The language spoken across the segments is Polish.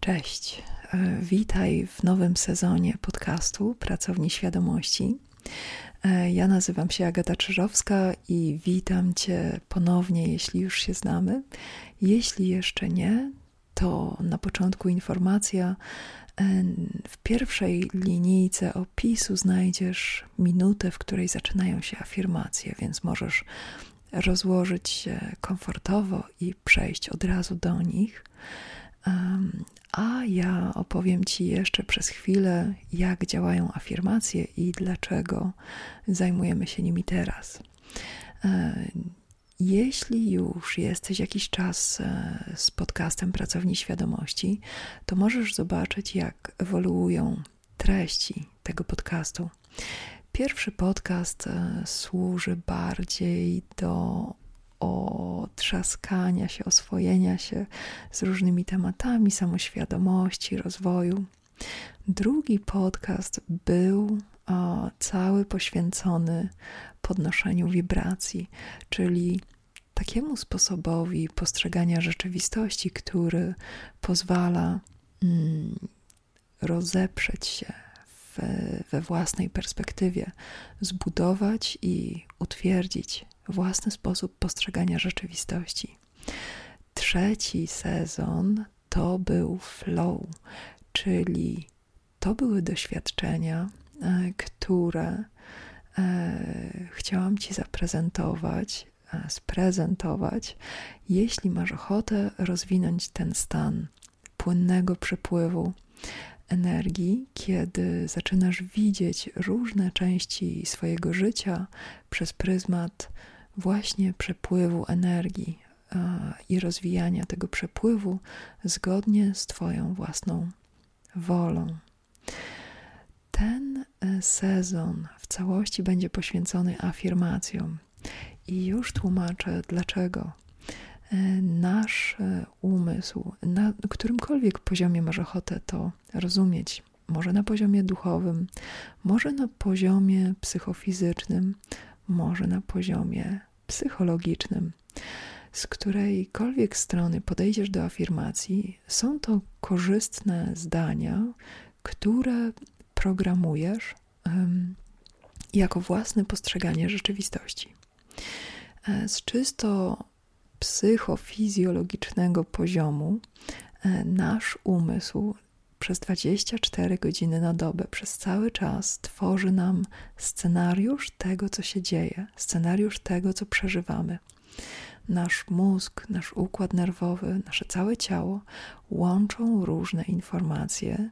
Cześć. E, witaj w nowym sezonie podcastu Pracowni Świadomości. E, ja nazywam się Agata Czyżowska i witam Cię ponownie, jeśli już się znamy. Jeśli jeszcze nie, to na początku informacja. E, w pierwszej linijce opisu znajdziesz minutę, w której zaczynają się afirmacje, więc możesz rozłożyć się komfortowo i przejść od razu do nich. A ja opowiem Ci jeszcze przez chwilę, jak działają afirmacje i dlaczego zajmujemy się nimi teraz. E, jeśli już jesteś jakiś czas e, z podcastem Pracowni Świadomości, to możesz zobaczyć, jak ewoluują treści tego podcastu. Pierwszy podcast e, służy bardziej do otrzaskania się, oswojenia się z różnymi tematami samoświadomości, rozwoju. Drugi podcast był o, cały poświęcony podnoszeniu wibracji, czyli takiemu sposobowi postrzegania rzeczywistości, który pozwala mm, rozeprzeć się we własnej perspektywie, zbudować i utwierdzić własny sposób postrzegania rzeczywistości. Trzeci sezon to był flow, czyli to były doświadczenia, e, które e, chciałam Ci zaprezentować, e, sprezentować, jeśli masz ochotę rozwinąć ten stan płynnego przepływu energii, kiedy zaczynasz widzieć różne części swojego życia przez pryzmat właśnie przepływu energii i rozwijania tego przepływu zgodnie z Twoją własną wolą. Ten e, sezon w całości będzie poświęcony afirmacjom i już tłumaczę dlaczego. E, nasz e, umysł, na którymkolwiek poziomie masz ochotę to rozumieć, może na poziomie duchowym, może na poziomie psychofizycznym, może na poziomie psychologicznym. Z którejkolwiek strony podejdziesz do afirmacji, są to korzystne zdania, które programujesz um, jako własne postrzeganie rzeczywistości. E, z czysto psychofizjologicznego poziomu e, nasz umysł przez 24 godziny na dobę, przez cały czas tworzy nam scenariusz tego, co się dzieje, scenariusz tego, co przeżywamy. Nasz mózg, nasz układ nerwowy, nasze całe ciało łączą różne informacje,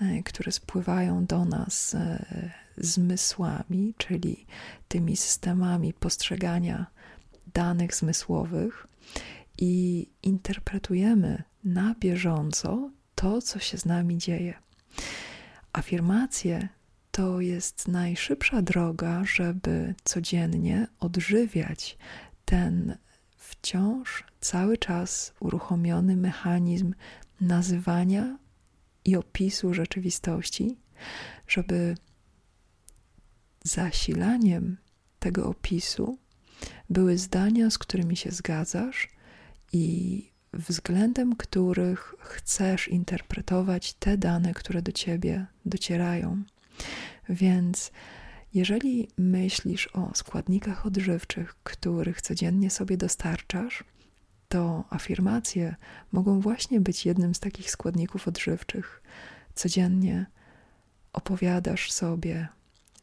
e, które spływają do nas e, zmysłami, czyli tymi systemami postrzegania danych zmysłowych i interpretujemy na bieżąco to, co się z nami dzieje. Afirmacje to jest najszybsza droga, żeby codziennie odżywiać ten wciąż cały czas uruchomiony mechanizm nazywania i opisu rzeczywistości, żeby zasilaniem tego opisu były zdania, z którymi się zgadzasz i względem których chcesz interpretować te dane, które do ciebie docierają. Więc jeżeli myślisz o składnikach odżywczych, których codziennie sobie dostarczasz, to afirmacje mogą właśnie być jednym z takich składników odżywczych. Codziennie opowiadasz sobie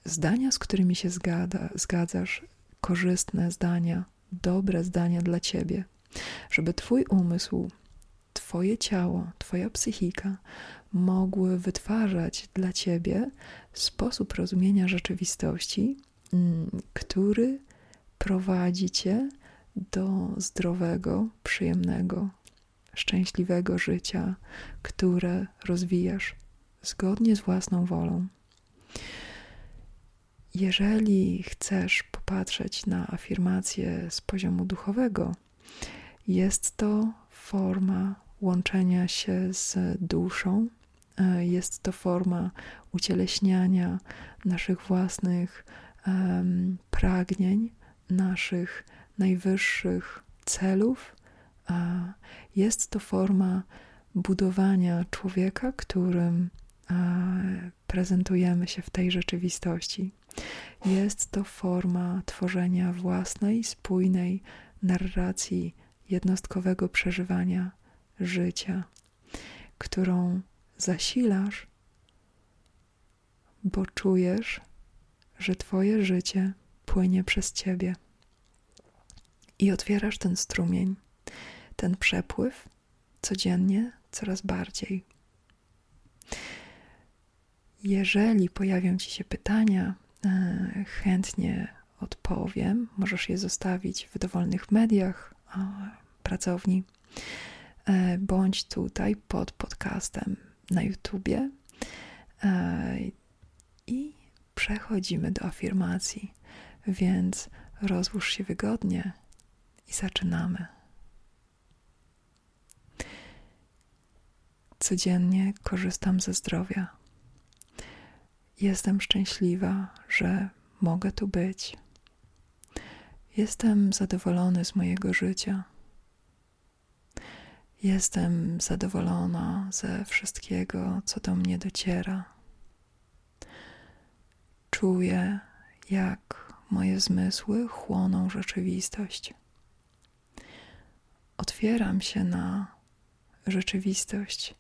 zdania, z którymi się zgada, zgadzasz, korzystne zdania, dobre zdania dla ciebie żeby Twój umysł, Twoje ciało, Twoja psychika mogły wytwarzać dla Ciebie sposób rozumienia rzeczywistości, mm, który prowadzi Cię do zdrowego, przyjemnego, szczęśliwego życia, które rozwijasz zgodnie z własną wolą. Jeżeli chcesz popatrzeć na afirmację z poziomu duchowego, jest to forma łączenia się z duszą, e, jest to forma ucieleśniania naszych własnych um, pragnień, naszych najwyższych celów. Jest to forma budowania człowieka, którym prezentujemy się w tej rzeczywistości. Jest to forma tworzenia własnej, spójnej narracji jednostkowego przeżywania życia, którą zasilasz, bo czujesz, że Twoje życie płynie przez Ciebie. I otwierasz ten strumień, ten przepływ codziennie coraz bardziej. Jeżeli pojawią Ci się pytania, e, chętnie odpowiem. Możesz je zostawić w dowolnych mediach pracowni, e, bądź tutaj pod podcastem na YouTubie. E, I przechodzimy do afirmacji, więc rozłóż się wygodnie i zaczynamy. Codziennie korzystam ze zdrowia. Jestem szczęśliwa, że mogę tu być. Jestem zadowolony z mojego życia. Jestem zadowolona ze wszystkiego, co do mnie dociera. Czuję, jak moje zmysły chłoną rzeczywistość. Otwieram się na rzeczywistość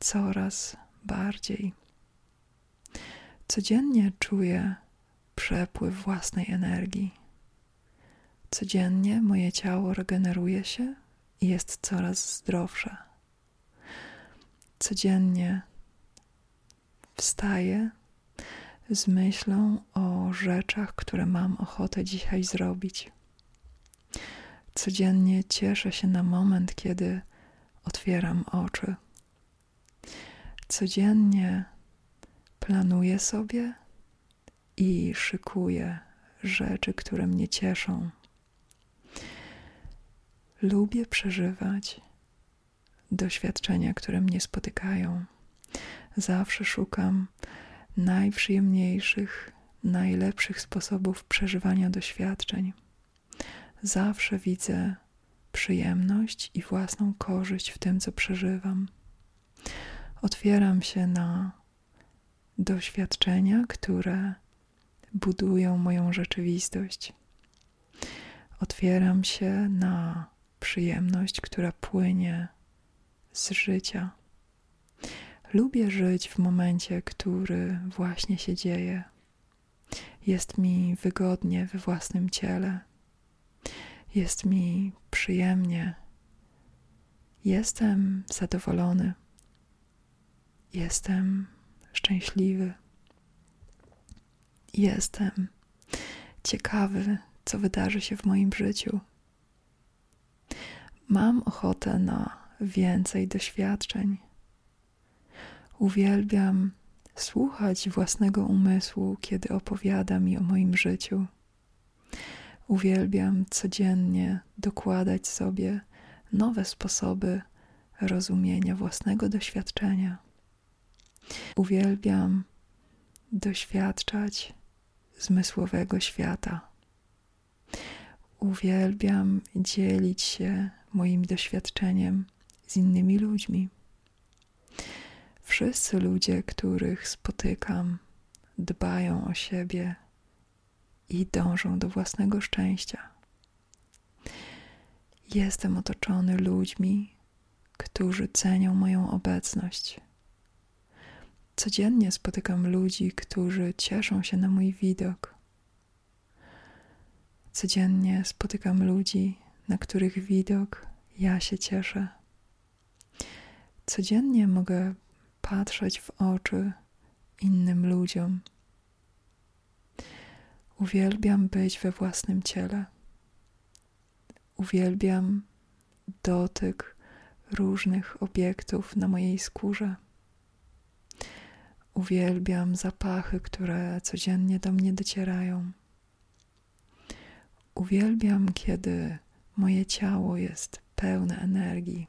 coraz bardziej. Codziennie czuję przepływ własnej energii. Codziennie moje ciało regeneruje się i jest coraz zdrowsze. Codziennie wstaję z myślą o rzeczach, które mam ochotę dzisiaj zrobić. Codziennie cieszę się na moment, kiedy otwieram oczy. Codziennie planuję sobie i szykuję rzeczy, które mnie cieszą. Lubię przeżywać doświadczenia, które mnie spotykają. Zawsze szukam najprzyjemniejszych, najlepszych sposobów przeżywania doświadczeń. Zawsze widzę przyjemność i własną korzyść w tym, co przeżywam. Otwieram się na doświadczenia, które budują moją rzeczywistość. Otwieram się na przyjemność, która płynie z życia. Lubię żyć w momencie, który właśnie się dzieje. Jest mi wygodnie we własnym ciele. Jest mi przyjemnie. Jestem zadowolony. Jestem szczęśliwy. Jestem ciekawy, co wydarzy się w moim życiu. Mam ochotę na więcej doświadczeń. Uwielbiam słuchać własnego umysłu, kiedy opowiada mi o moim życiu. Uwielbiam codziennie dokładać sobie nowe sposoby rozumienia własnego doświadczenia. Uwielbiam doświadczać zmysłowego świata. Uwielbiam dzielić się moim doświadczeniem z innymi ludźmi. Wszyscy ludzie, których spotykam, dbają o siebie i dążą do własnego szczęścia. Jestem otoczony ludźmi, którzy cenią moją obecność. Codziennie spotykam ludzi, którzy cieszą się na mój widok. Codziennie spotykam ludzi, na których widok ja się cieszę. Codziennie mogę patrzeć w oczy innym ludziom. Uwielbiam być we własnym ciele. Uwielbiam dotyk różnych obiektów na mojej skórze. Uwielbiam zapachy, które codziennie do mnie docierają. Uwielbiam, kiedy moje ciało jest pełne energii.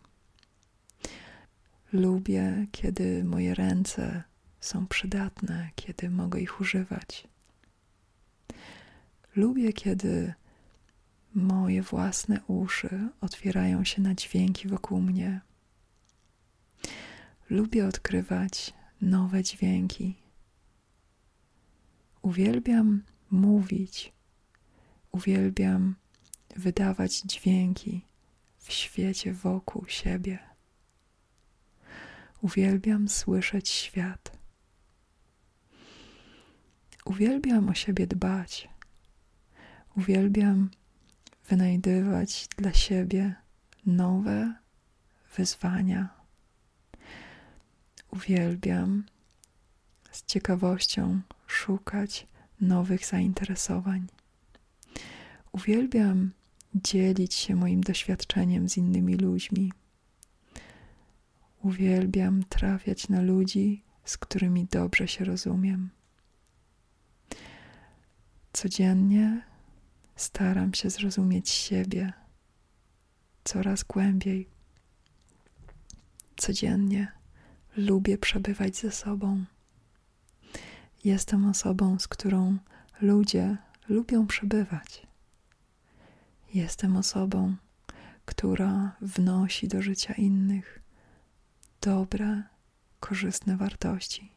Lubię, kiedy moje ręce są przydatne, kiedy mogę ich używać. Lubię, kiedy moje własne uszy otwierają się na dźwięki wokół mnie. lubię odkrywać nowe dźwięki. Uwielbiam mówić, uwielbiam wydawać dźwięki w świecie wokół siebie. Uwielbiam słyszeć świat. Uwielbiam o siebie dbać. Uwielbiam wynajdywać dla siebie nowe wyzwania. Uwielbiam z ciekawością szukać nowych zainteresowań. Uwielbiam dzielić się moim doświadczeniem z innymi ludźmi. Uwielbiam trafiać na ludzi, z którymi dobrze się rozumiem. Codziennie staram się zrozumieć siebie coraz głębiej. Codziennie lubię przebywać ze sobą. Jestem osobą, z którą ludzie lubią przebywać. Jestem osobą, która wnosi do życia innych dobre, korzystne wartości.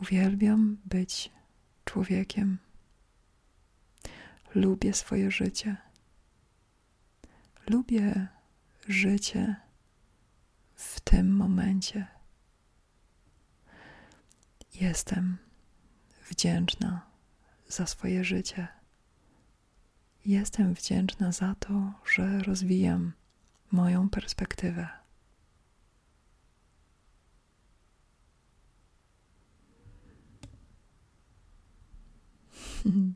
Uwielbiam być człowiekiem. Lubię swoje życie. Lubię życie w tym momencie. Jestem wdzięczna za swoje życie. Jestem wdzięczna za to, że rozwijam moją perspektywę.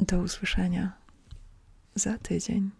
Do usłyszenia za tydzień.